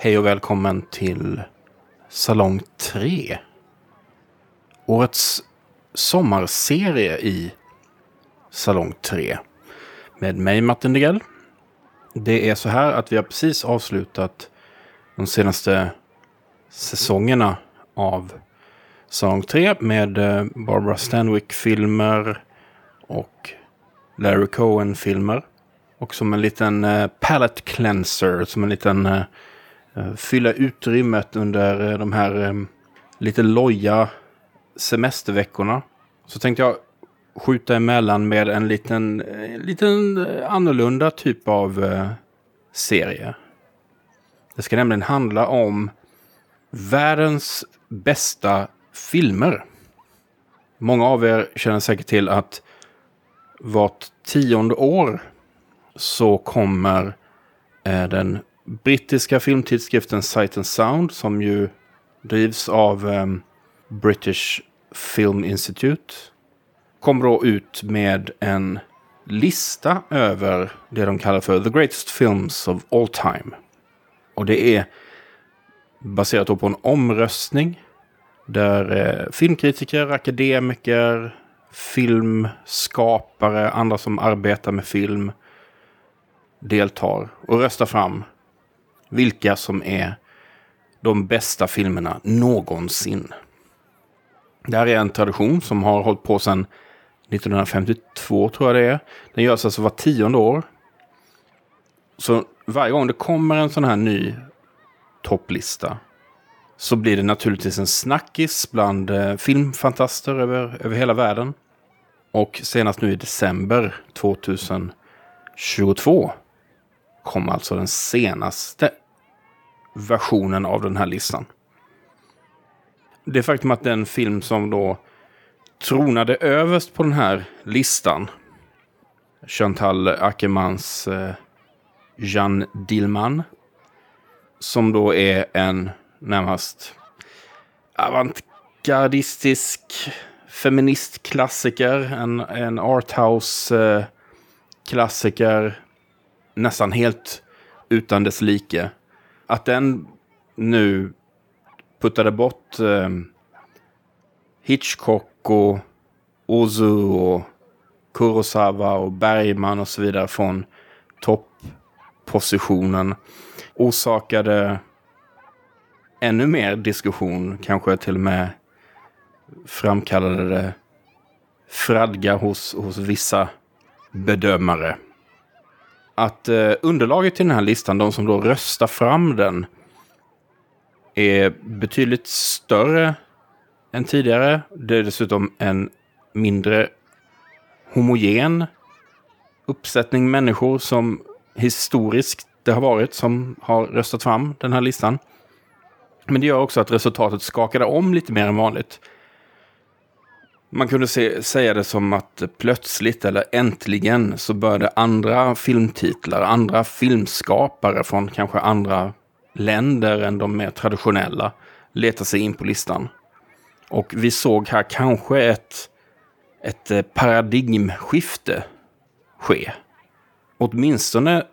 Hej och välkommen till Salong 3. Årets sommarserie i Salong 3. Med mig Martin Degrell. Det är så här att vi har precis avslutat de senaste säsongerna av Salong 3 med eh, Barbara Stanwyck-filmer och Larry Cohen-filmer. Och som en liten eh, palette cleanser, som en liten uh, Eh, fylla utrymmet under eh, de här eh, lite loja semesterveckorna. Så tänkte jag skjuta emellan med en liten, liten annorlunda typ av serie. Det ska nämligen handla om världens bästa filmer. Många av er känner säkert till att vart tionde år så kommer den brittiska filmtidskriften Sight and Sound som ju drivs av eh, British Film Institute. Kommer då ut med en lista över det de kallar för The Greatest Films of All Time. Och det är baserat på en omröstning där eh, filmkritiker, akademiker, filmskapare, andra som arbetar med film deltar och röstar fram vilka som är de bästa filmerna någonsin. Det här är en tradition som har hållit på sedan 1952 tror jag det är. Den görs alltså var tionde år. Så varje gång det kommer en sån här ny topplista så blir det naturligtvis en snackis bland eh, filmfantaster över, över hela världen. Och senast nu i december 2022 kom alltså den senaste versionen av den här listan. Det faktum att den film som då tronade överst på den här listan, Chantal Ackermans eh, Jeanne Dillman, som då är en närmast avantgardistisk feministklassiker, en, en arthouse-klassiker, eh, nästan helt utan dess like. Att den nu puttade bort eh, Hitchcock och Ozu och Kurosawa och Bergman och så vidare från topppositionen orsakade ännu mer diskussion, kanske till och med framkallade det fradga hos, hos vissa bedömare. Att eh, underlaget till den här listan, de som då röstar fram den, är betydligt större än tidigare. Det är dessutom en mindre homogen uppsättning människor som historiskt det har varit som har röstat fram den här listan. Men det gör också att resultatet skakade om lite mer än vanligt. Man kunde se, säga det som att plötsligt eller äntligen så började andra filmtitlar, andra filmskapare från kanske andra länder än de mer traditionella leta sig in på listan. Och vi såg här kanske ett, ett eh, paradigmskifte ske. Åtminstone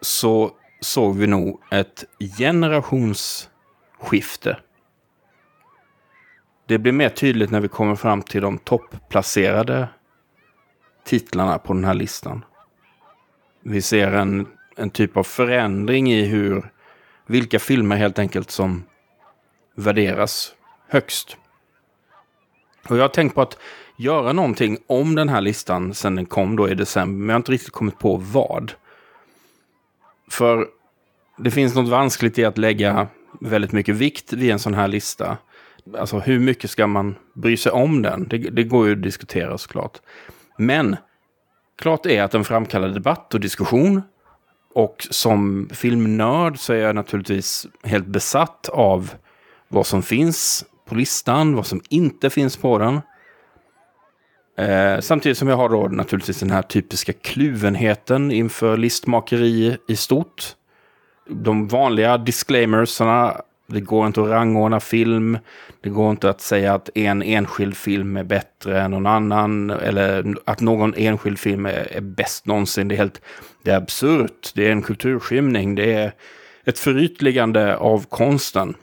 så såg vi nog ett generationsskifte. Det blir mer tydligt när vi kommer fram till de toppplacerade titlarna på den här listan. Vi ser en, en typ av förändring i hur, vilka filmer helt enkelt som värderas högst. Och jag har tänkt på att göra någonting om den här listan sen den kom då i december, men jag har inte riktigt kommit på vad. För det finns något vanskligt i att lägga väldigt mycket vikt vid en sån här lista. Alltså hur mycket ska man bry sig om den? Det, det går ju att diskutera såklart. Men klart är att den framkallar debatt och diskussion. Och som filmnörd så är jag naturligtvis helt besatt av vad som finns på listan, vad som inte finns på den. Eh, samtidigt som jag har då naturligtvis den här typiska kluvenheten inför listmakeri i stort. De vanliga disclaimersarna det går inte att rangordna film. Det går inte att säga att en enskild film är bättre än någon annan. Eller att någon enskild film är, är bäst någonsin. Det är helt det är absurt. Det är en kulturskymning. Det är ett förytligande av konsten.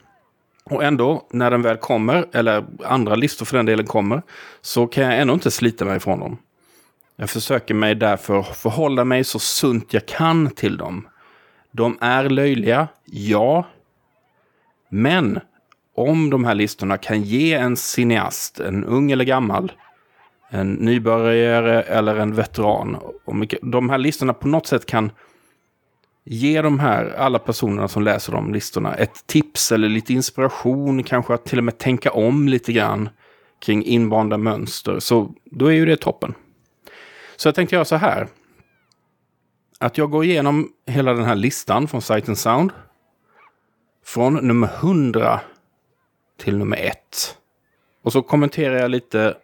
Och ändå, när den väl kommer, eller andra listor för den delen kommer, så kan jag ändå inte slita mig ifrån dem. Jag försöker mig därför förhålla mig så sunt jag kan till dem. De är löjliga, ja. Men om de här listorna kan ge en cineast, en ung eller gammal, en nybörjare eller en veteran. Om de här listorna på något sätt kan ge de här, alla personerna som läser de listorna, ett tips eller lite inspiration, kanske att till och med tänka om lite grann kring invanda mönster, så då är ju det toppen. Så jag tänkte göra så här. Att jag går igenom hela den här listan från Sight and Sound. Från nummer 100 till nummer 1. Och så kommenterar jag lite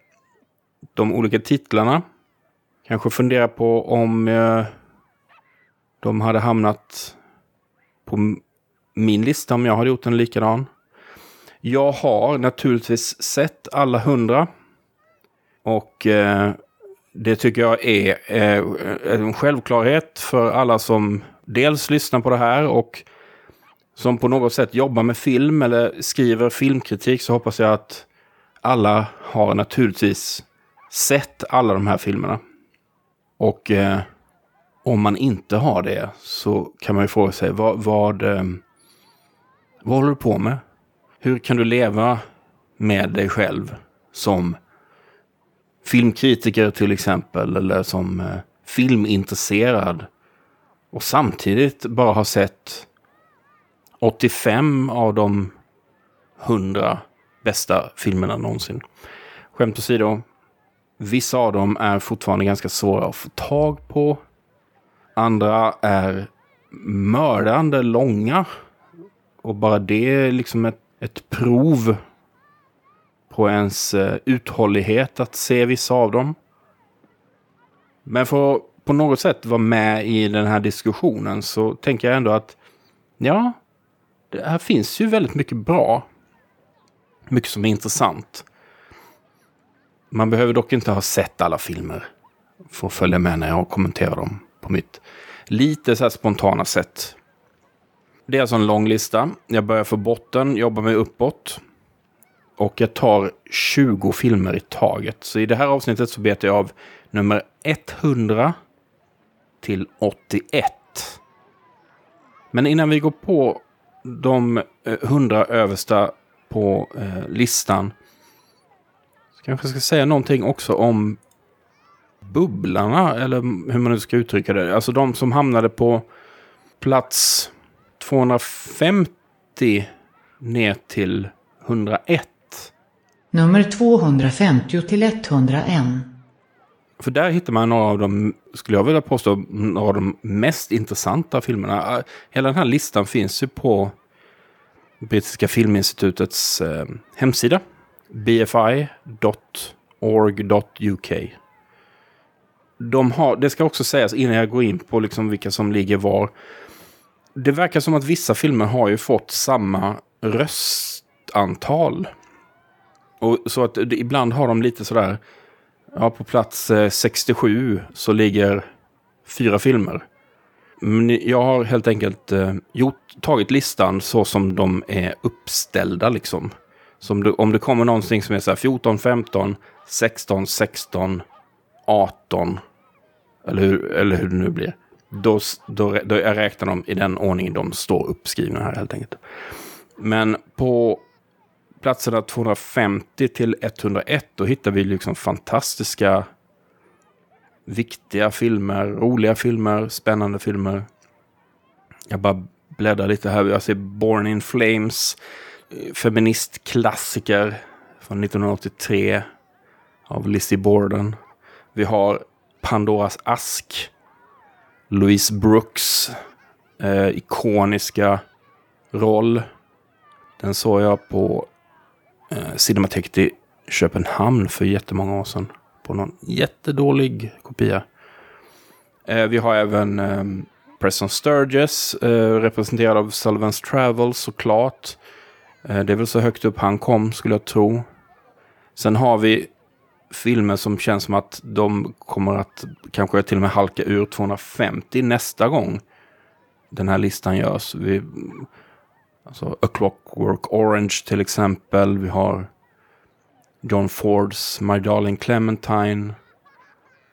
de olika titlarna. Kanske fundera på om eh, de hade hamnat på min lista om jag hade gjort en likadan. Jag har naturligtvis sett alla hundra. Och eh, det tycker jag är eh, en självklarhet för alla som dels lyssnar på det här och som på något sätt jobbar med film eller skriver filmkritik så hoppas jag att alla har naturligtvis sett alla de här filmerna. Och eh, om man inte har det så kan man ju fråga sig vad, vad, eh, vad håller du på med? Hur kan du leva med dig själv som filmkritiker till exempel eller som eh, filmintresserad och samtidigt bara ha sett 85 av de 100 bästa filmerna någonsin. Skämt åsido, vissa av dem är fortfarande ganska svåra att få tag på. Andra är mördande långa. Och bara det är liksom ett, ett prov på ens eh, uthållighet att se vissa av dem. Men för att på något sätt vara med i den här diskussionen så tänker jag ändå att ja, det här finns ju väldigt mycket bra. Mycket som är intressant. Man behöver dock inte ha sett alla filmer för att följa med när jag kommenterar dem på mitt lite så här spontana sätt. Det är alltså en lång lista. Jag börjar från botten, jobbar mig uppåt. Och jag tar 20 filmer i taget. Så i det här avsnittet så betar jag av nummer 100 till 81. Men innan vi går på de eh, hundra översta på eh, listan. Så kanske jag ska säga någonting också om bubblarna, eller hur man nu ska uttrycka det. Alltså de som hamnade på plats 250 ner till 101. Nummer 250 till 101. För där hittar man några av de, skulle jag vilja påstå, några av de mest intressanta filmerna. Ah, hela den här listan finns ju på Brittiska Filminstitutets eh, hemsida. bfi.org.uk. De har, det ska också sägas innan jag går in på liksom vilka som ligger var. Det verkar som att vissa filmer har ju fått samma röstantal. Och så att ibland har de lite sådär Ja, på plats eh, 67 så ligger fyra filmer. Men jag har helt enkelt eh, gjort, tagit listan så som de är uppställda liksom. Som det, om det kommer någonting som är så här 14, 15, 16, 16, 18. Eller hur, eller hur det nu blir. Då, då, då jag räknar de i den ordning de står uppskrivna här helt enkelt. Men på platserna 250 till 101, då hittar vi liksom fantastiska, viktiga filmer, roliga filmer, spännande filmer. Jag bara bläddrar lite här. Jag ser Born in Flames, feministklassiker från 1983 av Lizzie Borden. Vi har Pandoras ask, Louise Brooks eh, ikoniska roll. Den såg jag på eh, Cinematek i Köpenhamn för jättemånga år sedan. På någon jättedålig kopia. Eh, vi har även ehm, eh, Preston Sturges, representerad av Sullivan's Travel såklart. Eh, det är väl så högt upp han kom skulle jag tro. Sen har vi filmer som känns som att de kommer att kanske till och med halka ur 250 nästa gång. den här listan görs. Vi, alltså A Clockwork Orange till exempel. Vi har John Fords My Darling Clementine.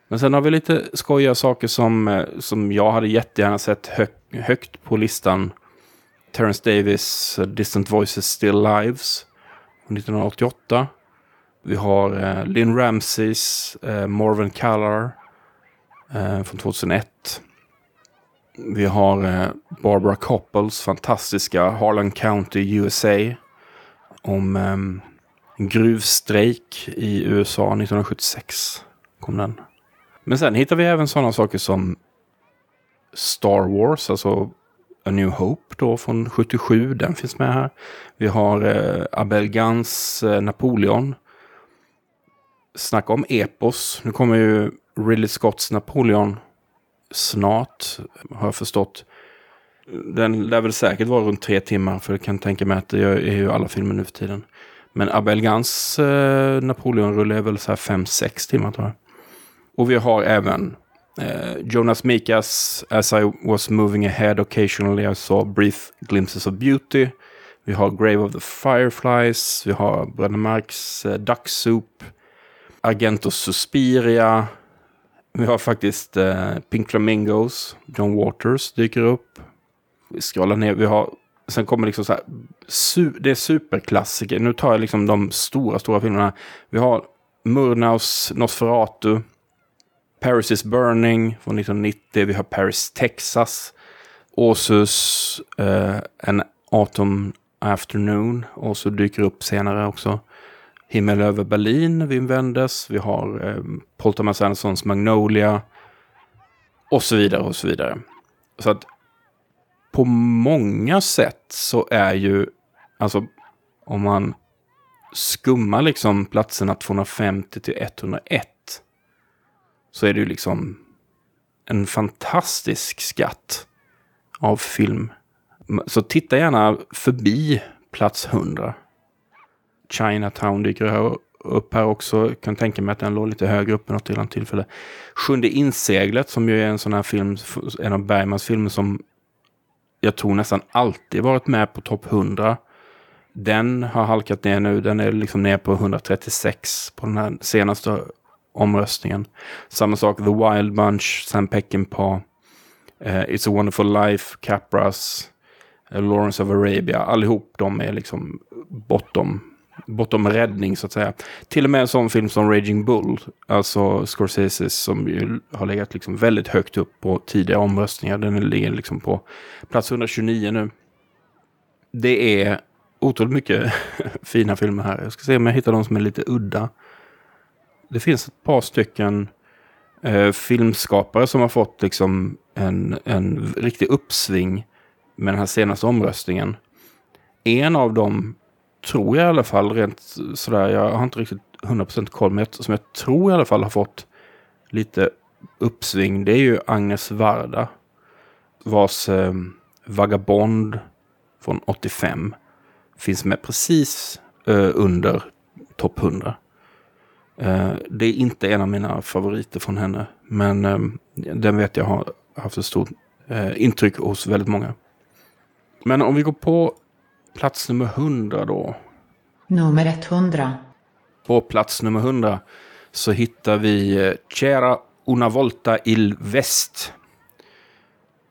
Men sen har vi lite skojiga saker som, eh, som jag hade jättegärna sett hög, högt på listan. Terence Davis eh, Distant Voices Still Lives från 1988. Vi har eh, Lynn Ramseys eh, Morven Callar eh, från 2001. Vi har eh, Barbara Coppels fantastiska Harlan County USA. Om ehm, en gruvstrejk i USA 1976. Kom den. Men sen hittar vi även sådana saker som Star Wars, alltså A New Hope då från 77. Den finns med här. Vi har eh, Abel Gans eh, Napoleon. Snacka om epos. Nu kommer ju Ridley Scotts Napoleon snart, har jag förstått. Den lär väl säkert vara runt tre timmar, för jag kan tänka mig att det är ju alla filmer nu för tiden. Men Abel Gans eh, Napoleon-rulle är väl så här fem, sex timmar tror jag. Och vi har även eh, Jonas Mikas As I was moving ahead occasionally I saw brief glimpses of beauty. Vi har Grave of the Fireflies. Vi har Bröderna Marks eh, Duck Soup. Argentos Suspiria. Vi har faktiskt eh, Pink Flamingos. John Waters dyker upp. Vi scrollar ner. Vi har Sen kommer liksom så här, su det är superklassiker. Nu tar jag liksom de stora, stora filmerna. Vi har Murnaus Nosferatu. Paris is Burning från 1990. Vi har Paris, Texas. Åsus, eh, En Autumn Afternoon. Och så dyker upp senare också. Himmel över Berlin, Wim Wenders. Vi har eh, Paul Thomas Andersons Magnolia. Och så vidare och så vidare. Så att på många sätt så är ju, alltså om man skummar liksom platserna 250 till 101 så är det ju liksom en fantastisk skatt av film. Så titta gärna förbi plats 100. Chinatown dyker här upp här också. Jag kan tänka mig att den låg lite högre upp i något annat tillfälle. Sjunde inseglet som ju är en sån här film, en av Bergmans filmer som jag tror nästan alltid varit med på topp 100. Den har halkat ner nu. Den är liksom ner på 136 på den här senaste omröstningen. Samma sak, The Wild Bunch, Sam Peckinpah, uh, It's a Wonderful Life, Capras, uh, Lawrence of Arabia. Allihop de är liksom bortom, bortom räddning så att säga. Till och med en sån film som Raging Bull, alltså Scorsese som ju har legat liksom väldigt högt upp på tidiga omröstningar. Den ligger liksom på plats 129 nu. Det är otroligt mycket fina filmer här. Jag ska se om jag hittar de som är lite udda det finns ett par stycken eh, filmskapare som har fått liksom en, en riktig uppsving med den här senaste omröstningen. En av dem tror jag i alla fall rent sådär, jag har inte riktigt 100% koll, men som jag tror i alla fall har fått lite uppsving, det är ju Agnes Varda. Vars eh, Vagabond från 85 finns med precis eh, under topp 100. Eh, det är inte en av mina favoriter från henne. Men eh, den vet jag har haft ett stort eh, intryck hos väldigt många. Men om vi går på plats nummer 100 då. Nummer 100. På plats nummer 100 så hittar vi C'era una volta il West.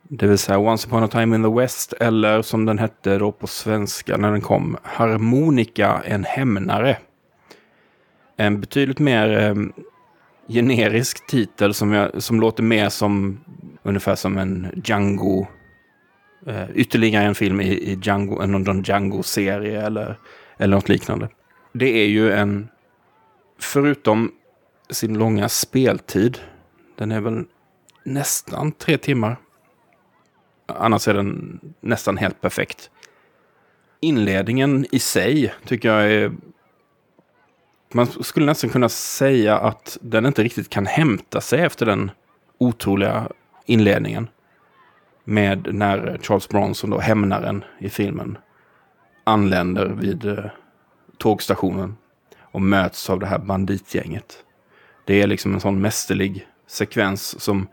Det vill säga Once upon a time in the West eller som den hette då på svenska när den kom Harmonika en hämnare en betydligt mer eh, generisk titel som, jag, som låter mer som ungefär som en Django. Eh, ytterligare en film i, i Django, eh, någon Django-serie eller, eller något liknande. Det är ju en, förutom sin långa speltid, den är väl nästan tre timmar. Annars är den nästan helt perfekt. Inledningen i sig tycker jag är man skulle nästan kunna säga att den inte riktigt kan hämta sig efter den otroliga inledningen. Med när Charles Bronson, då hämnaren i filmen, anländer vid eh, tågstationen och möts av det här banditgänget. Det är liksom en sån mästerlig sekvens som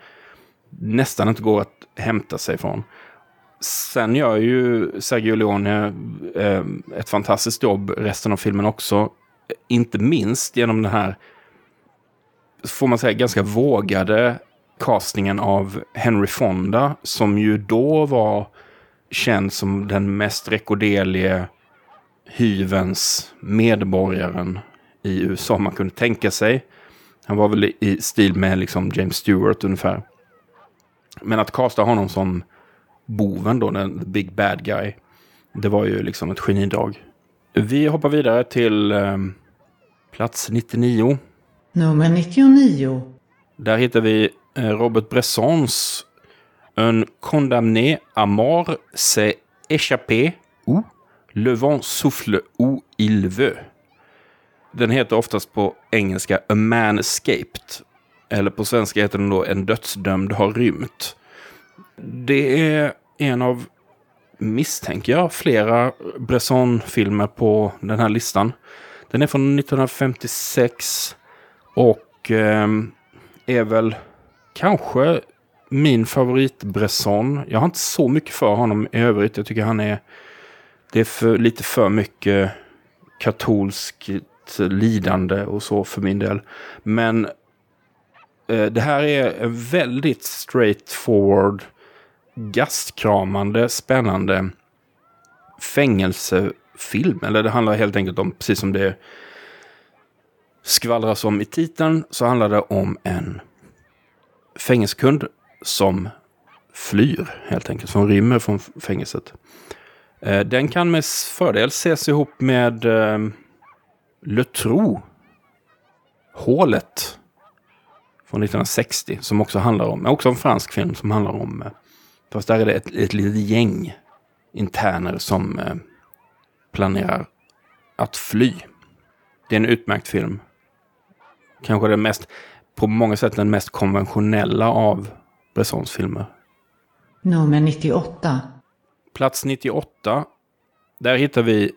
nästan inte går att hämta sig från. Sen gör ju Sergio Leone eh, ett fantastiskt jobb resten av filmen också. Inte minst genom den här, får man säga, ganska vågade castingen av Henry Fonda. Som ju då var känd som den mest rekorderlige hyvens medborgaren i USA man kunde tänka sig. Han var väl i stil med liksom James Stewart ungefär. Men att kasta honom som boven då, den big bad guy. Det var ju liksom ett genidrag. Vi hoppar vidare till eh, plats 99. Nummer 99. Där hittar vi Eh, Robert Bressons Un condamné à mort s'est échappé ou Le vent souffle où il veut. Den heter oftast på engelska A man escaped. Eller på svenska heter den då En dödsdömd har rymt. Det är en av, misstänker jag, flera Bresson-filmer på den här listan. Den är från 1956 och eh, är väl kanske min favorit Bresson. Jag har inte så mycket för honom i övrigt. Jag tycker han är, det är för, lite för mycket katolskt lidande och så för min del. Men eh, det här är en väldigt straightforward gastkramande, spännande fängelsefilm. Eller det handlar helt enkelt om, precis som det skvallras om i titeln, så handlar det om en fängelsekund som flyr helt enkelt, som rymmer från fängelset. Eh, den kan med fördel ses ihop med eh, Le Trou, Hålet från 1960, som också handlar om, också en fransk film som handlar om eh, Fast där är det ett, ett litet gäng interner som eh, planerar att fly. Det är en utmärkt film. Kanske den mest, på många sätt den mest konventionella av Bressons filmer. Nummer 98. Plats 98. Där hittar vi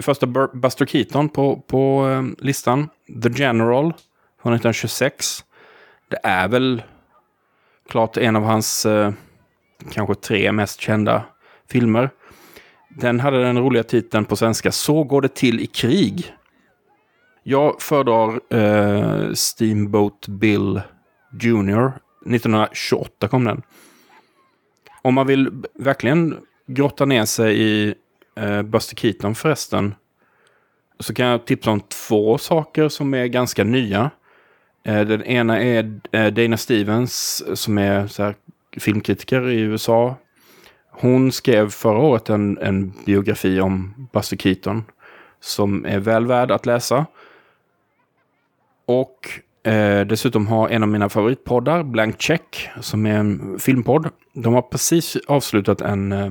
första Buster Keaton på, på eh, listan. The General från 1926. Det är väl klart en av hans eh, kanske tre mest kända filmer. Den hade den roliga titeln på svenska Så går det till i krig. Jag föredrar eh, Steamboat Bill Jr. 1928 kom den. Om man vill verkligen grotta ner sig i eh, Buster Keaton förresten. Så kan jag tipsa om två saker som är ganska nya. Eh, den ena är eh, Dana Stevens som är så här filmkritiker i USA. Hon skrev förra året en, en biografi om Buster Keaton som är väl värd att läsa. Och eh, dessutom har en av mina favoritpoddar, Blank Check, som är en filmpodd. De har precis avslutat en, eh,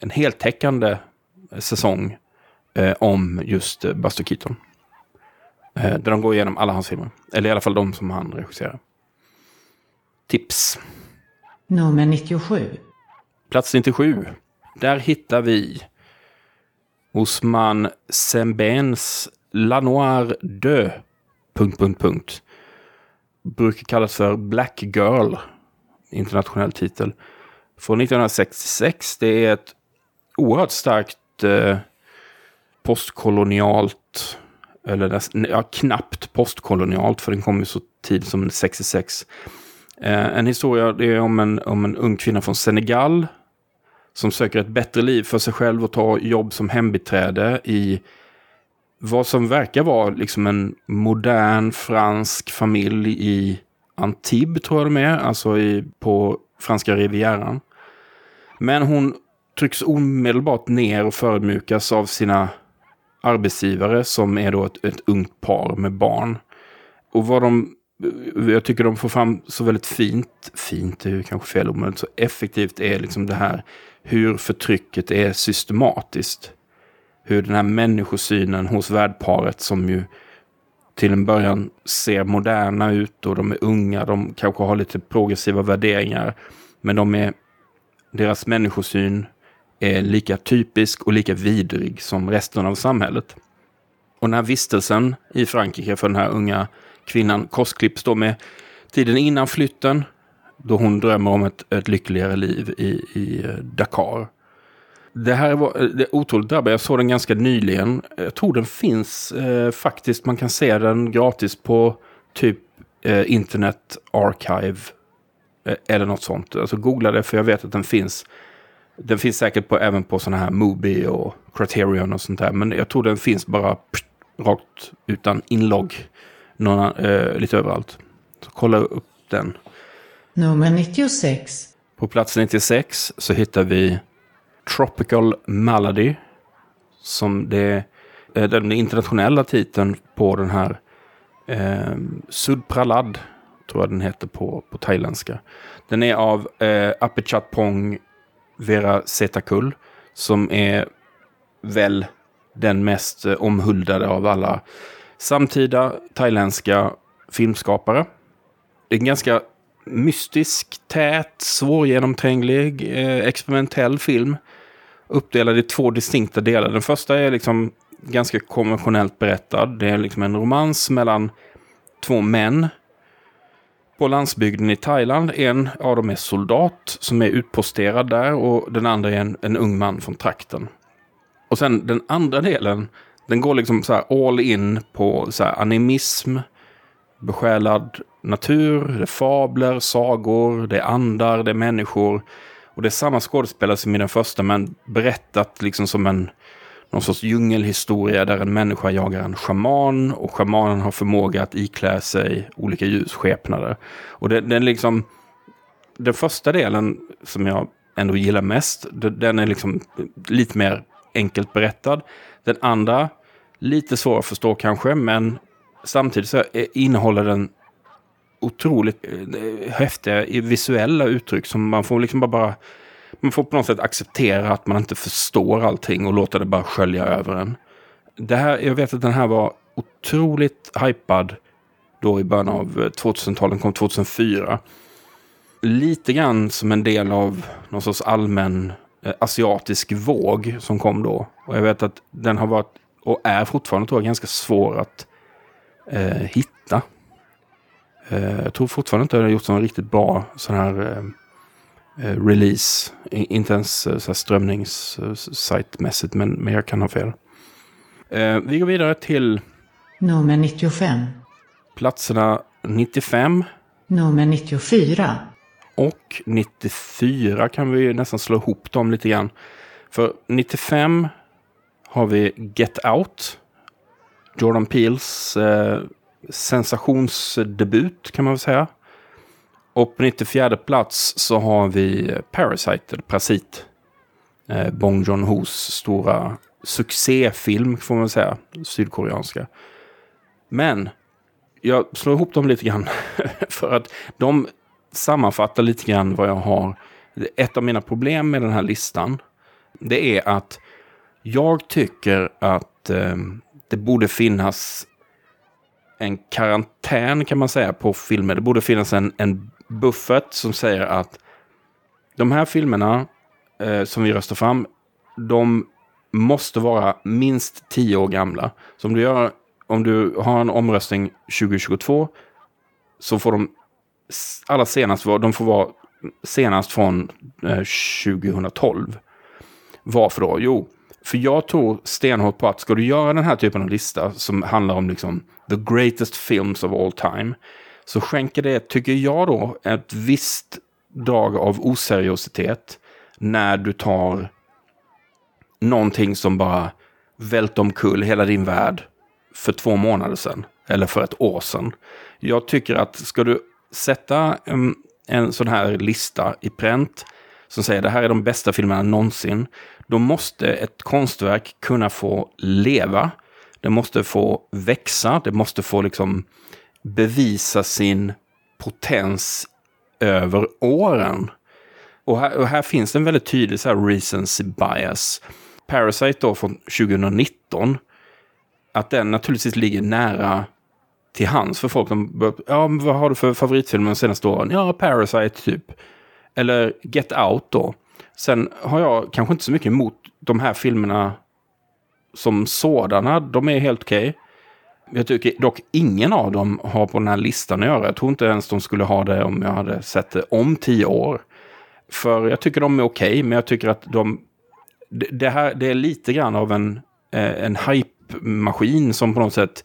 en heltäckande säsong eh, om just eh, Buster Keaton. Eh, där de går igenom alla hans filmer. Eller i alla fall de som han regisserar. Tips. Nummer 97. Plats 97. Där hittar vi Osman Sembens La Noir de... Punkt, punkt, punkt. Brukar kallas för Black Girl. Internationell titel. Från 1966. Det är ett oerhört starkt eh, postkolonialt eller nästan, ja, knappt postkolonialt, för den kom ju så tidigt som 66. Eh, en historia det är om en, om en ung kvinna från Senegal som söker ett bättre liv för sig själv och tar jobb som hembiträde i vad som verkar vara liksom en modern fransk familj i Antibes, tror jag de är, alltså i, på franska rivieran. Men hon trycks omedelbart ner och förödmjukas av sina arbetsgivare som är då ett, ett ungt par med barn. Och vad de jag tycker de får fram så väldigt fint, fint är ju kanske fel ord, men så effektivt är liksom det här hur förtrycket är systematiskt. Hur den här människosynen hos värdparet som ju till en början ser moderna ut och de är unga, de kanske har lite progressiva värderingar. Men de är, deras människosyn är lika typisk och lika vidrig som resten av samhället. Och den här vistelsen i Frankrike för den här unga kvinnan korsklipps då med tiden innan flytten. Då hon drömmer om ett, ett lyckligare liv i, i eh, Dakar. Det här var det är otroligt drabbande. Jag såg den ganska nyligen. Jag tror den finns eh, faktiskt. Man kan se den gratis på typ eh, Internet Archive. Eh, eller något sånt. Alltså googla det för jag vet att den finns. Den finns säkert på, även på sådana här Mubi och Criterion och sånt där. Men jag tror den finns bara pst, rakt utan inlogg. Några, eh, lite överallt. Så kolla upp den. Nummer 96. På plats 96 så hittar vi Tropical Malady. Som det är den internationella titeln på den här eh, Sudpralad. Tror jag den heter på, på thailändska. Den är av eh, Apichatpong Vera Setakull. Som är väl den mest eh, omhuldade av alla samtida thailändska filmskapare. Det är en ganska mystisk, tät, svårgenomtränglig, eh, experimentell film. Uppdelad i två distinkta delar. Den första är liksom ganska konventionellt berättad. Det är liksom en romans mellan två män på landsbygden i Thailand. En av dem är soldat som är utposterad där och den andra är en, en ung man från trakten. Och sen den andra delen, den går liksom så här all in på så här animism, besjälad natur, det är fabler, sagor, det är andar, det är människor. Och det är samma skådespelare som i den första, men berättat liksom som en någon sorts djungelhistoria där en människa jagar en schaman och schamanen har förmåga att iklä sig olika ljusskepnader. Och det, den liksom, den första delen som jag ändå gillar mest, den är liksom lite mer enkelt berättad. Den andra, lite svår att förstå kanske, men samtidigt så innehåller den otroligt eh, häftiga visuella uttryck som man får liksom bara, man får på något sätt acceptera att man inte förstår allting och låta det bara skölja över en. Det här, jag vet att den här var otroligt hypad då i början av eh, 2000-talet, kom 2004. Lite grann som en del av någon sorts allmän eh, asiatisk våg som kom då. Och jag vet att den har varit, och är fortfarande tror jag, ganska svår att eh, hitta. Eh, jag tror fortfarande inte att det har gjorts någon riktigt bra sån här eh, eh release. Inte ens eh, strömningssajtmässigt, men, men jag kan ha fel. Vi går vidare till Nummer 95. platserna 95 Nummer 94. och 94 kan vi nästan slå ihop dem lite grann. För 95 har vi Get Out. Jordan Peels eh, sensationsdebut kan man väl säga. Och på 94 plats så har vi Parasite, eller Parasit. Eh, Bong Joon-Hos stora succéfilm får man säga, sydkoreanska. Men jag slår ihop dem lite grann för att de sammanfattar lite grann vad jag har. Ett av mina problem med den här listan, det är att jag tycker att eh, det borde finnas en karantän kan man säga på filmer. Det borde finnas en, en buffert som säger att de här filmerna eh, som vi röstar fram, de måste vara minst tio år gamla. Så om du, gör, om du har en omröstning 2022 så får de alla senast vara, de får vara senast från eh, 2012. Varför då? Jo, för jag tror stenhårt på att ska du göra den här typen av lista som handlar om liksom the greatest films of all time. Så skänker det, tycker jag då, ett visst drag av oseriositet när du tar någonting som bara vält omkull hela din värld för två månader sedan. Eller för ett år sedan. Jag tycker att ska du sätta en, en sån här lista i pränt som säger det här är de bästa filmerna någonsin. Då måste ett konstverk kunna få leva. Det måste få växa. Det måste få liksom bevisa sin potens över åren. Och här, och här finns en väldigt tydlig så här recency bias. Parasite då från 2019. Att den naturligtvis ligger nära till hands för folk. De, ja, vad har du för favoritfilmer de senaste åren? Ja, Parasite typ. Eller Get Out då. Sen har jag kanske inte så mycket emot de här filmerna som sådana. De är helt okej. Okay. Jag tycker dock ingen av dem har på den här listan att göra. Jag tror inte ens de skulle ha det om jag hade sett det om tio år. För jag tycker de är okej, okay, men jag tycker att de... Det, här det är lite grann av en, eh, en hype-maskin som på något sätt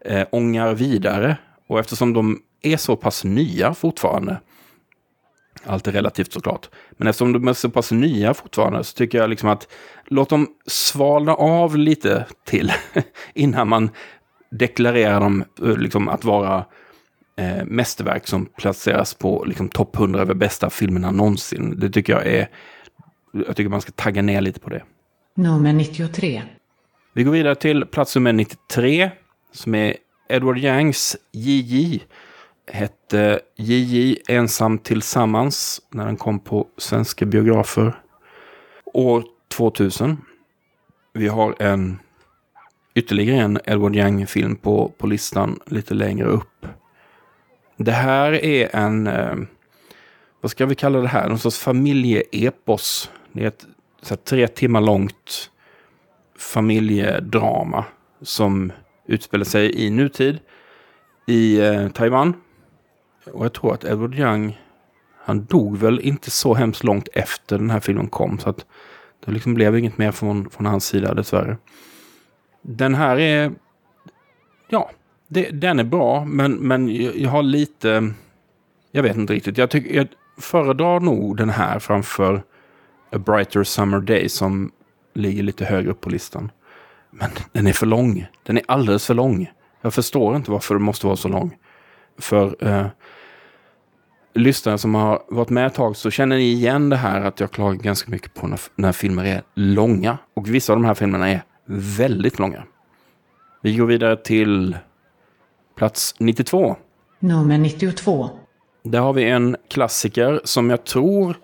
eh, ångar vidare. Och eftersom de är så pass nya fortfarande, allt är relativt såklart, men eftersom de är så pass nya fortfarande så tycker jag liksom att låt dem svalna av lite till innan man deklarerar dem eh, liksom, att vara eh, mästerverk som placeras på liksom, topp 100 över bästa filmerna någonsin. Det tycker jag är... Jag tycker man ska tagga ner lite på det. Nummer 93. Vi går vidare till plats nummer 93 som är Edward Yangs JJ. Hette JJ Ensam Tillsammans när den kom på svenska biografer år 2000. Vi har en ytterligare en Edward Young-film på, på listan lite längre upp. Det här är en, eh, vad ska vi kalla det här, någon sorts familjeepos. Det är ett så här, tre timmar långt familjedrama som utspelar sig i nutid i eh, Taiwan. Och jag tror att Edward Young, han dog väl inte så hemskt långt efter den här filmen kom. Så att det liksom blev inget mer från, från hans sida dessvärre. Den här är... Ja, det, den är bra, men, men jag har lite... Jag vet inte riktigt. Jag, tycker, jag föredrar nog den här framför A Brighter Summer Day som ligger lite högre upp på listan. Men den är för lång. Den är alldeles för lång. Jag förstår inte varför den måste vara så lång. För eh, lyssnare som har varit med ett tag så känner ni igen det här att jag klagar ganska mycket på när, när filmer är långa. Och vissa av de här filmerna är väldigt långa. Vi går vidare till plats 92. Nummer 92. Där har vi en klassiker som jag tror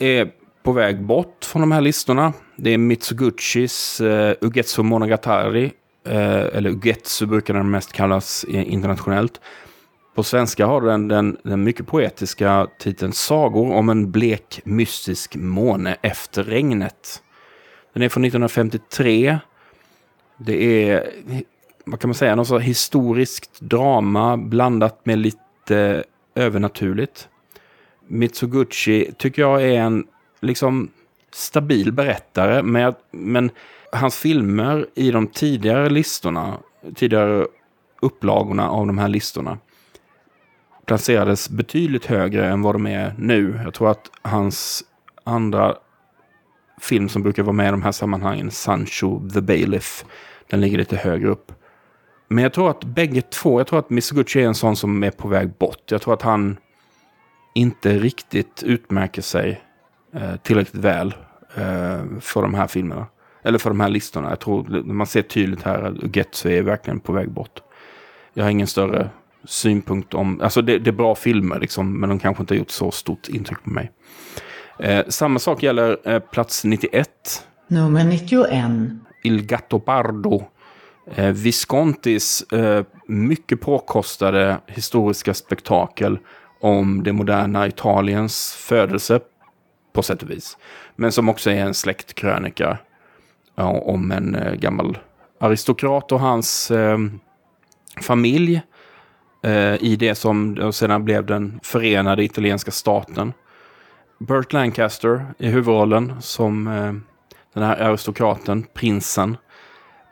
är på väg bort från de här listorna. Det är Mitsuguchis uh, Ugetsu Monogatari. Uh, eller Ugetsu brukar den mest kallas internationellt. På svenska har den, den den mycket poetiska titeln Sagor om en blek mystisk måne efter regnet. Den är från 1953. Det är, vad kan man säga, något historiskt drama blandat med lite övernaturligt. Mitsuguchi tycker jag är en liksom stabil berättare, men, men hans filmer i de tidigare listorna, tidigare upplagorna av de här listorna, placerades betydligt högre än vad de är nu. Jag tror att hans andra film som brukar vara med i de här sammanhangen, Sancho the Bailiff. Den ligger lite högre upp. Men jag tror att bägge två, jag tror att Misoguchi är en sån som är på väg bort. Jag tror att han inte riktigt utmärker sig eh, tillräckligt väl eh, för de här filmerna. Eller för de här listorna. Jag tror man ser tydligt här att Getsu är verkligen på väg bort. Jag har ingen större synpunkt om, alltså det, det är bra filmer liksom, men de kanske inte har gjort så stort intryck på mig. Eh, samma sak gäller eh, plats 91. Nummer 91. Il Gattopardo. Eh, Viscontis eh, mycket påkostade historiska spektakel om det moderna Italiens födelse på sätt och vis. Men som också är en släktkrönika ja, om en eh, gammal aristokrat och hans eh, familj eh, i det som sedan blev den förenade italienska staten. Burt Lancaster i huvudrollen som eh, den här aristokraten, prinsen.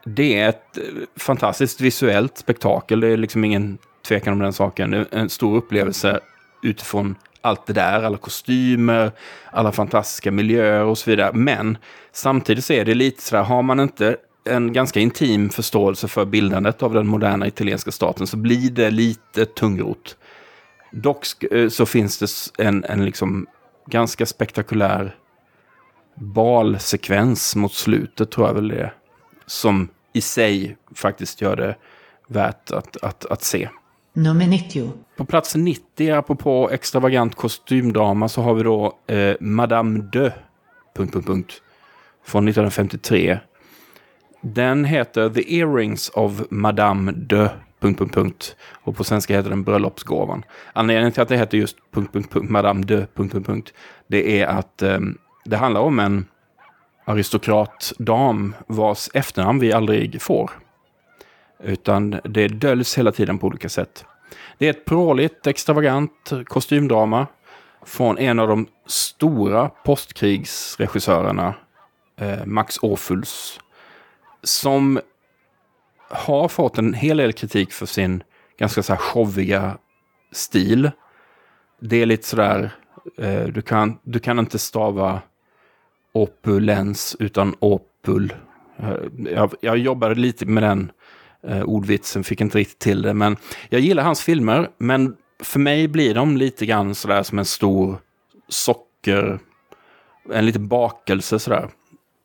Det är ett eh, fantastiskt visuellt spektakel. Det är liksom ingen tvekan om den saken. Det är en stor upplevelse utifrån allt det där, alla kostymer, alla fantastiska miljöer och så vidare. Men samtidigt så är det lite sådär, har man inte en ganska intim förståelse för bildandet av den moderna italienska staten så blir det lite tungrot. Dock eh, så finns det en, en liksom ganska spektakulär balsekvens mot slutet tror jag väl det är. Som i sig faktiskt gör det värt att, att, att se. Nummer 90. På plats 90, apropå extravagant kostymdrama, så har vi då eh, Madame de... Punkt, punkt, punkt, från 1953. Den heter The Earrings of Madame de... Punkt, punkt, punkt. Och på svenska heter den Bröllopsgåvan. Anledningen till att det heter just punkt, punkt, punkt, Madame de... Punkt, punkt, punkt, det är att eh, det handlar om en aristokratdam vars efternamn vi aldrig får. Utan det döljs hela tiden på olika sätt. Det är ett pråligt, extravagant kostymdrama från en av de stora postkrigsregissörerna, eh, Max Åfuls, som har fått en hel del kritik för sin ganska så här showiga stil. Det är lite sådär, eh, du, kan, du kan inte stava opulens utan opul. Eh, jag, jag jobbade lite med den eh, ordvitsen, fick inte riktigt till det. Men jag gillar hans filmer, men för mig blir de lite grann sådär som en stor socker, en liten bakelse sådär.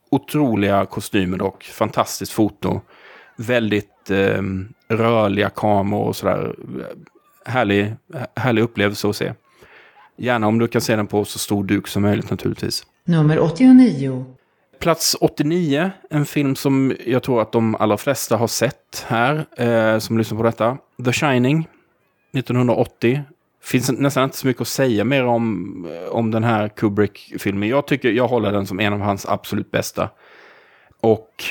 Otroliga kostymer dock, fantastiskt foto. Väldigt eh, rörliga kameror och sådär. Härlig, härlig upplevelse att se. Gärna om du kan se den på så stor duk som möjligt naturligtvis. Nummer 89. Plats 89, en film som jag tror att de allra flesta har sett här, eh, som lyssnar på detta. The Shining, 1980. Finns nästan inte så mycket att säga mer om, eh, om den här Kubrick-filmen. Jag tycker jag håller den som en av hans absolut bästa. Och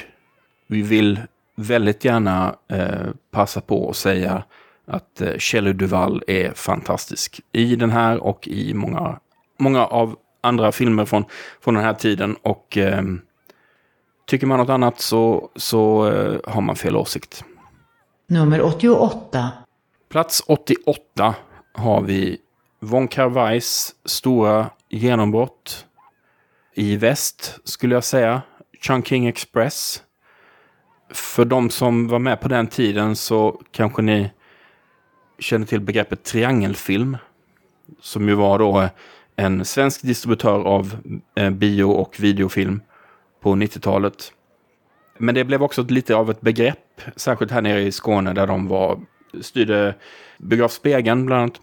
vi vill väldigt gärna eh, passa på att säga att eh, Duvall är fantastisk i den här och i många, många av andra filmer från, från den här tiden. Och eh, tycker man något annat så, så eh, har man fel åsikt. Nummer 88. Plats 88 har vi Von Karweis stora genombrott i väst, skulle jag säga. Chungking Express. För de som var med på den tiden så kanske ni känner till begreppet triangelfilm. Som ju var då eh, en svensk distributör av eh, bio och videofilm på 90-talet. Men det blev också lite av ett begrepp, särskilt här nere i Skåne där de var, styrde Biografspegeln bland annat.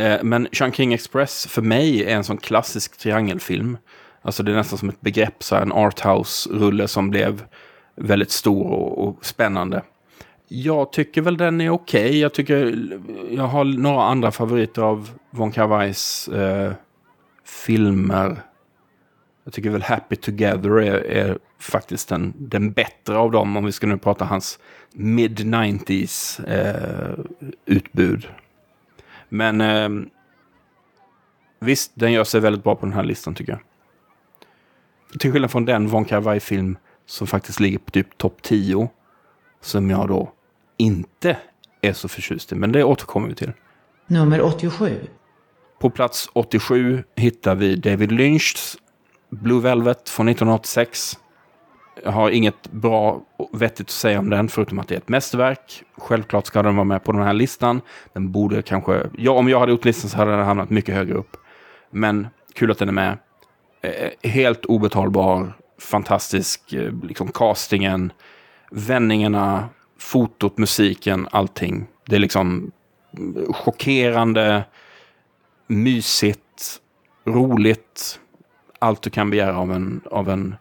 Eh, men Chungking Express för mig är en sån klassisk triangelfilm. Alltså det är nästan som ett begrepp, så här en arthouse-rulle som blev väldigt stor och, och spännande. Jag tycker väl den är okej. Okay. Jag tycker jag har några andra favoriter av Von kar eh, filmer. Jag tycker väl Happy Together är, är faktiskt den, den bättre av dem om vi ska nu prata hans mid-90s eh, utbud. Men eh, visst, den gör sig väldigt bra på den här listan tycker jag. Till skillnad från den Von kar film som faktiskt ligger på typ topp 10. Som jag då inte är så förtjust i, men det återkommer vi till. Nummer 87. På plats 87 hittar vi David Lynchs Blue Velvet från 1986. Jag har inget bra och vettigt att säga om den, förutom att det är ett mästerverk. Självklart ska den vara med på den här listan. Den borde kanske... Ja, om jag hade gjort listan så hade den hamnat mycket högre upp. Men kul att den är med. Eh, eh helt obetalbar, fantastisk, eh, liksom castingen, vändningarna, fotot, musiken, allting. Det är liksom mm, chockerande, mysigt, roligt. Allt du kan begära av en, av en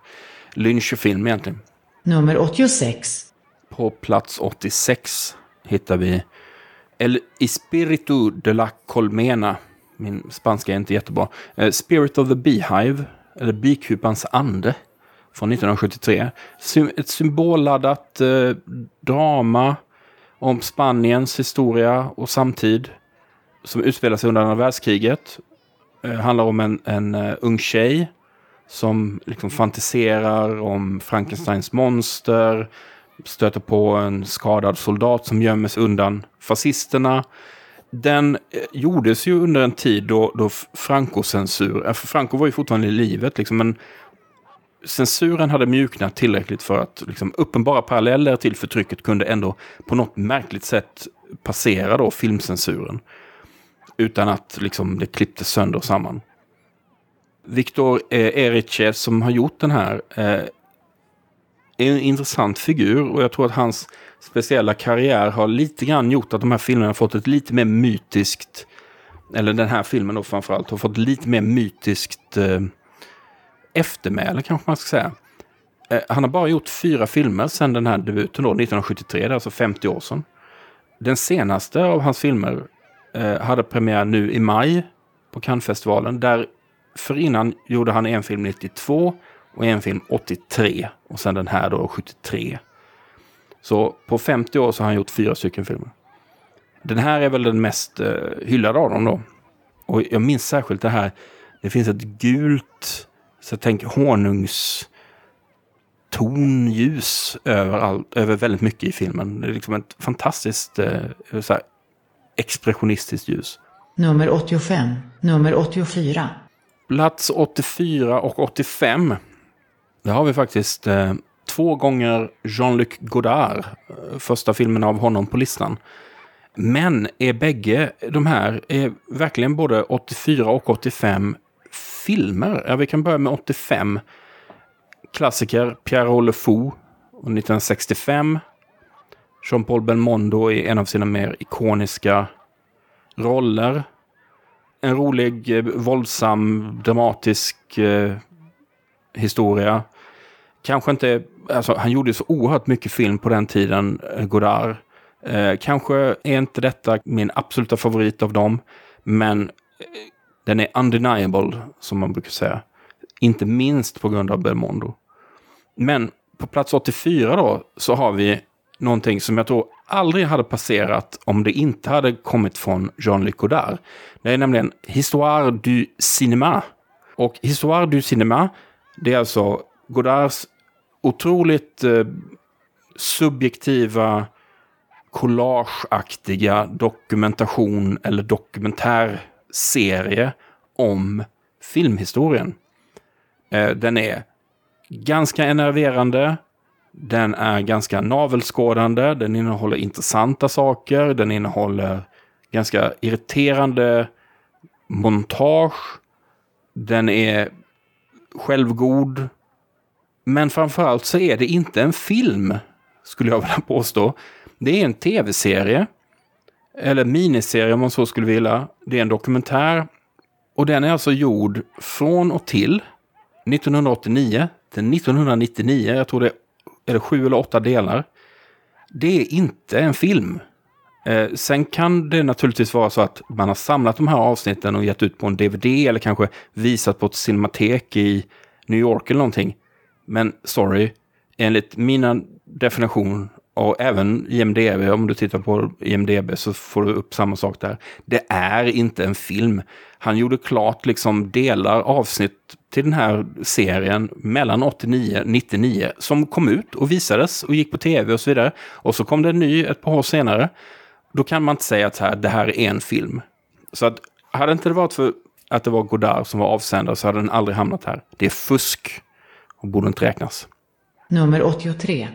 Lynch-film egentligen. Nummer 86. På plats 86 hittar vi El Espiritu de la Colmena. Min spanska är inte jättebra. Uh, Spirit of the Beehive, eller Bikupans ande, från 1973. Sy ett symbolladdat uh, drama om Spaniens historia och samtid som utspelar sig under andra världskriget. Det eh, handlar om en, en ung tjej som liksom fantiserar om Frankensteins monster, stöter på en skadad soldat som gömmer sig undan fascisterna. Den eh, gjordes ju under en tid då, då Franco-censur, eh, för Franco var ju fortfarande i livet, liksom, men censuren hade mjuknat tillräckligt för att liksom, uppenbara paralleller till förtrycket kunde ändå på något märkligt sätt passera då filmcensuren. Utan att liksom, det klipptes sönder och samman. Viktor eh, som har gjort den här eh, är en intressant figur och jag tror att hans speciella karriär har lite grann gjort att de här filmerna har fått ett lite mer mytiskt, eller den här filmen då framförallt, har fått lite mer mytiskt eh, eftermäle kanske man ska säga. Eh, han har bara gjort fyra filmer sedan den här debuten då, 1973, det är alltså 50 år sedan. Den senaste av hans filmer eh, hade premiär nu i maj på Cannesfestivalen. Där för innan gjorde han en film 92 och en film 83 och sen den här då 73. Så på 50 år så har han gjort fyra stycken filmer. Den här är väl den mest eh, hyllade av dem då. Och jag minns särskilt det här. Det finns ett gult, så jag tänker honungs tonljus överallt, över väldigt mycket i filmen. Det är liksom ett fantastiskt eh, så här, expressionistiskt ljus. Nummer 85. Nummer 84. Plats 84 och 85. Där har vi faktiskt eh, två gånger Jean-Luc Godard. Eh, första filmen av honom på listan. Men är bägge de här är verkligen både 84 och 85 filmer? Ja, vi kan börja med 85. Klassiker Pierrot Le Fou 1965. Jean-Paul Belmondo i en av sina mer ikoniska roller. En rolig, eh, våldsam, dramatisk eh, historia. Kanske inte, alltså han gjorde så oerhört mycket film på den tiden, eh, Godard. Eh, kanske är inte detta min absoluta favorit av dem, men eh, den är undeniable, som man brukar säga. Inte minst på grund av Belmondo. Men på plats 84 då, så har vi någonting som jag tror aldrig hade passerat om det inte hade kommit från Jean-Luc Godard. Det är nämligen Histoire du cinéma. Och Histoire du cinéma, det är alltså Godards otroligt eh, subjektiva, collageaktiga dokumentation eller dokumentärserie om filmhistorien. Eh, den är ganska enerverande. Den är ganska navelskådande. Den innehåller intressanta saker. Den innehåller ganska irriterande montage. Den är självgod. Men framförallt så är det inte en film, skulle jag vilja påstå. Det är en tv-serie. Eller miniserie om man så skulle vilja. Det är en dokumentär. Och den är alltså gjord från och till 1989 till 1999. Jag tror det är det sju eller åtta delar. Det är inte en film. Eh, sen kan det naturligtvis vara så att man har samlat de här avsnitten och gett ut på en DVD eller kanske visat på ett cinematek i New York eller någonting. Men sorry, enligt mina definition och även IMDB, om du tittar på IMDB så får du upp samma sak där. Det är inte en film. Han gjorde klart liksom delar, avsnitt till den här serien mellan 89 och 99 som kom ut och visades och gick på tv och så vidare. Och så kom det en ny ett par år senare. Då kan man inte säga att här, det här är en film. Så att hade inte det varit för att det var Godard som var avsändare så hade den aldrig hamnat här. Det är fusk och borde inte räknas. Nummer 83.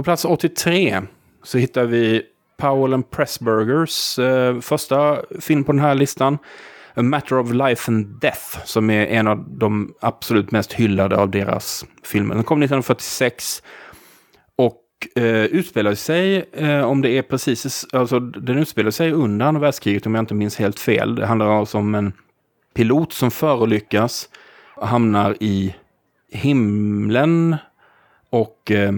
På plats 83 så hittar vi Powell and Pressburgers eh, första film på den här listan. A Matter of Life and Death, som är en av de absolut mest hyllade av deras filmer. Den kom 1946 och eh, utspelar sig, eh, om det är precis, alltså den utspelar sig under andra världskriget om jag inte minns helt fel. Det handlar alltså om en pilot som förolyckas och hamnar i himlen och eh,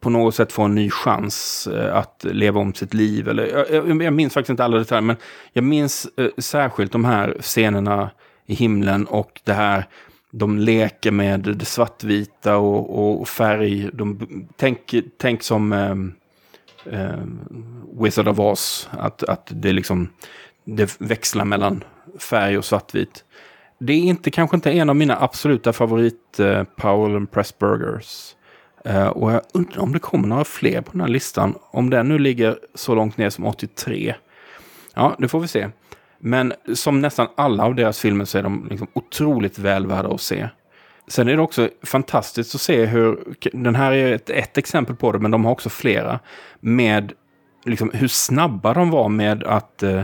på något sätt få en ny chans eh, att leva om sitt liv. Eller, jag, jag minns faktiskt inte alla detaljer, men jag minns eh, särskilt de här scenerna i himlen och det här de leker med det svartvita och, och färg. De, tänk, tänk som eh, eh, Wizard of Oz, att, att det, liksom, det växlar mellan färg och svartvit. Det är inte, kanske inte en av mina absoluta favorit eh, Powell and Pressburgers. Eh, och jag undrar om det kommer några fler på den här listan. Om den nu ligger så långt ner som 83. Ja, det får vi se. Men som nästan alla av deras filmer så är de liksom otroligt väl värda att se. Sen är det också fantastiskt att se hur, den här är ett, ett exempel på det, men de har också flera. Med liksom, hur snabba de var med att eh,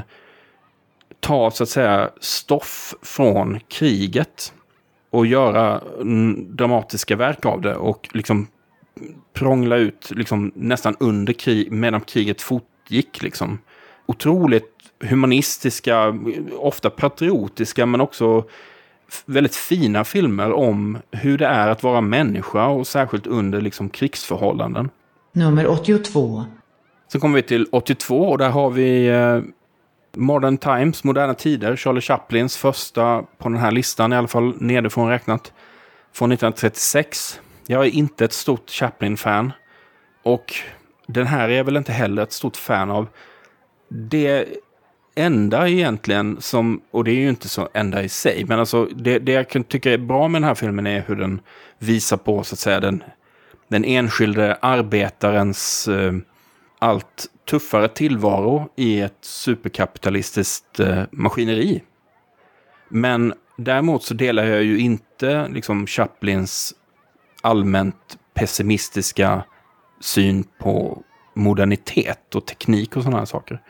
ta så att säga stoff från kriget. Och göra dramatiska verk av det och liksom prångla ut liksom, nästan under krig, medan kriget fortgick. Liksom. Otroligt humanistiska, ofta patriotiska, men också väldigt fina filmer om hur det är att vara människa och särskilt under liksom, krigsförhållanden. Nummer 82. Sen kommer vi till 82 och där har vi eh, Modern Times, Moderna Tider, Charlie Chaplins första på den här listan, i alla fall nedifrån räknat, från 1936. Jag är inte ett stort Chaplin-fan. Och den här är jag väl inte heller ett stort fan av. Det enda egentligen som, och det är ju inte så enda i sig, men alltså det, det jag kan tycka är bra med den här filmen är hur den visar på så att säga den, den enskilde arbetarens eh, allt tuffare tillvaro i ett superkapitalistiskt eh, maskineri. Men däremot så delar jag ju inte liksom Chaplins allmänt pessimistiska syn på modernitet och teknik och sådana här saker.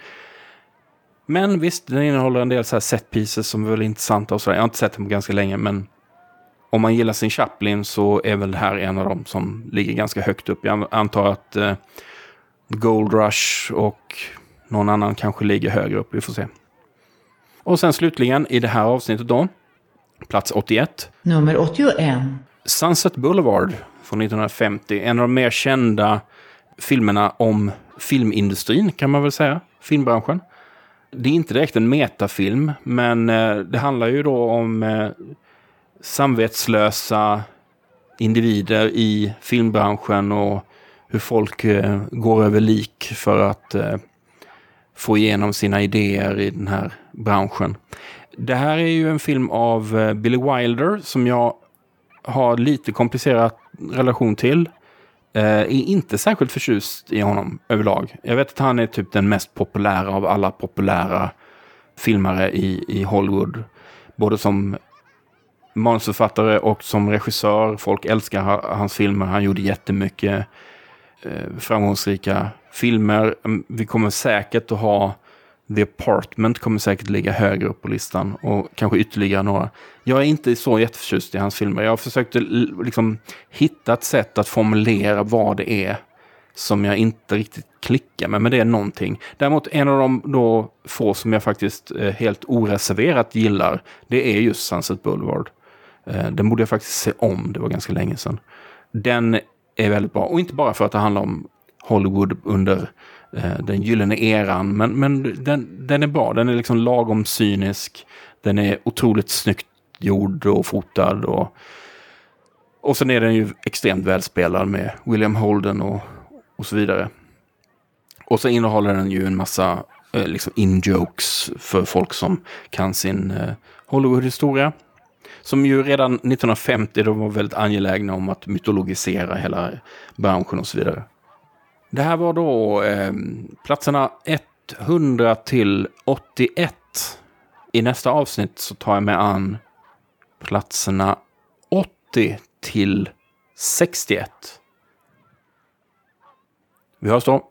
Men visst, den innehåller en del så här set pieces som är väldigt intressanta och sådär. Jag har inte sett dem ganska länge, men om man gillar sin Chaplin så är väl det här en av dem som ligger ganska högt upp. Jag antar att eh, Gold Rush och någon annan kanske ligger högre upp. Vi får se. Och sen slutligen i det här avsnittet då, plats 81. Nummer 81. Sunset Boulevard från 1950. En av de mer kända filmerna om filmindustrin kan man väl säga. Filmbranschen. Det är inte direkt en metafilm, men eh, det handlar ju då om eh, samvetslösa individer i filmbranschen och hur folk eh, går över lik för att få igenom sina idéer i den här branschen. Det här är ju en film av Billy Wilder som jag har lite komplicerad relation till. Eh, är inte särskilt förtjust i honom överlag. Jag vet att han är typ den mest populära av alla populära filmare i, i Hollywood. Både som manusförfattare och som regissör. Folk älskar hans filmer. Han gjorde jättemycket eh, framgångsrika filmer. Mm, vi kommer säkert att ha The Apartment kommer säkert ligga högre upp på listan och kanske ytterligare några. Jag är inte så jätteförtjust i hans filmer. Jag försökte liksom hitta ett sätt att formulera vad det är som jag inte riktigt klickar med, men det är någonting. Däremot en av de då få som jag faktiskt eh, helt oreserverat gillar, det är just Sunset Boulevard. Eh, den borde jag faktiskt se om, det var ganska länge sedan. Den är väldigt bra, och inte bara för att det handlar om Hollywood under eh, den gyllene eran. Men, men den, den är bra, den är liksom lagom cynisk. Den är otroligt snyggt gjord och fotad. Och, och sen är den ju extremt välspelad med William Holden och, och så vidare. Och så innehåller den ju en massa eh, liksom in-jokes för folk som kan sin eh, Hollywood-historia. Som ju redan 1950 de var väldigt angelägna om att mytologisera hela branschen och så vidare. Det här var då eh, platserna 100 till 81. I nästa avsnitt så tar jag mig an platserna 80 till 61. Vi hörs då.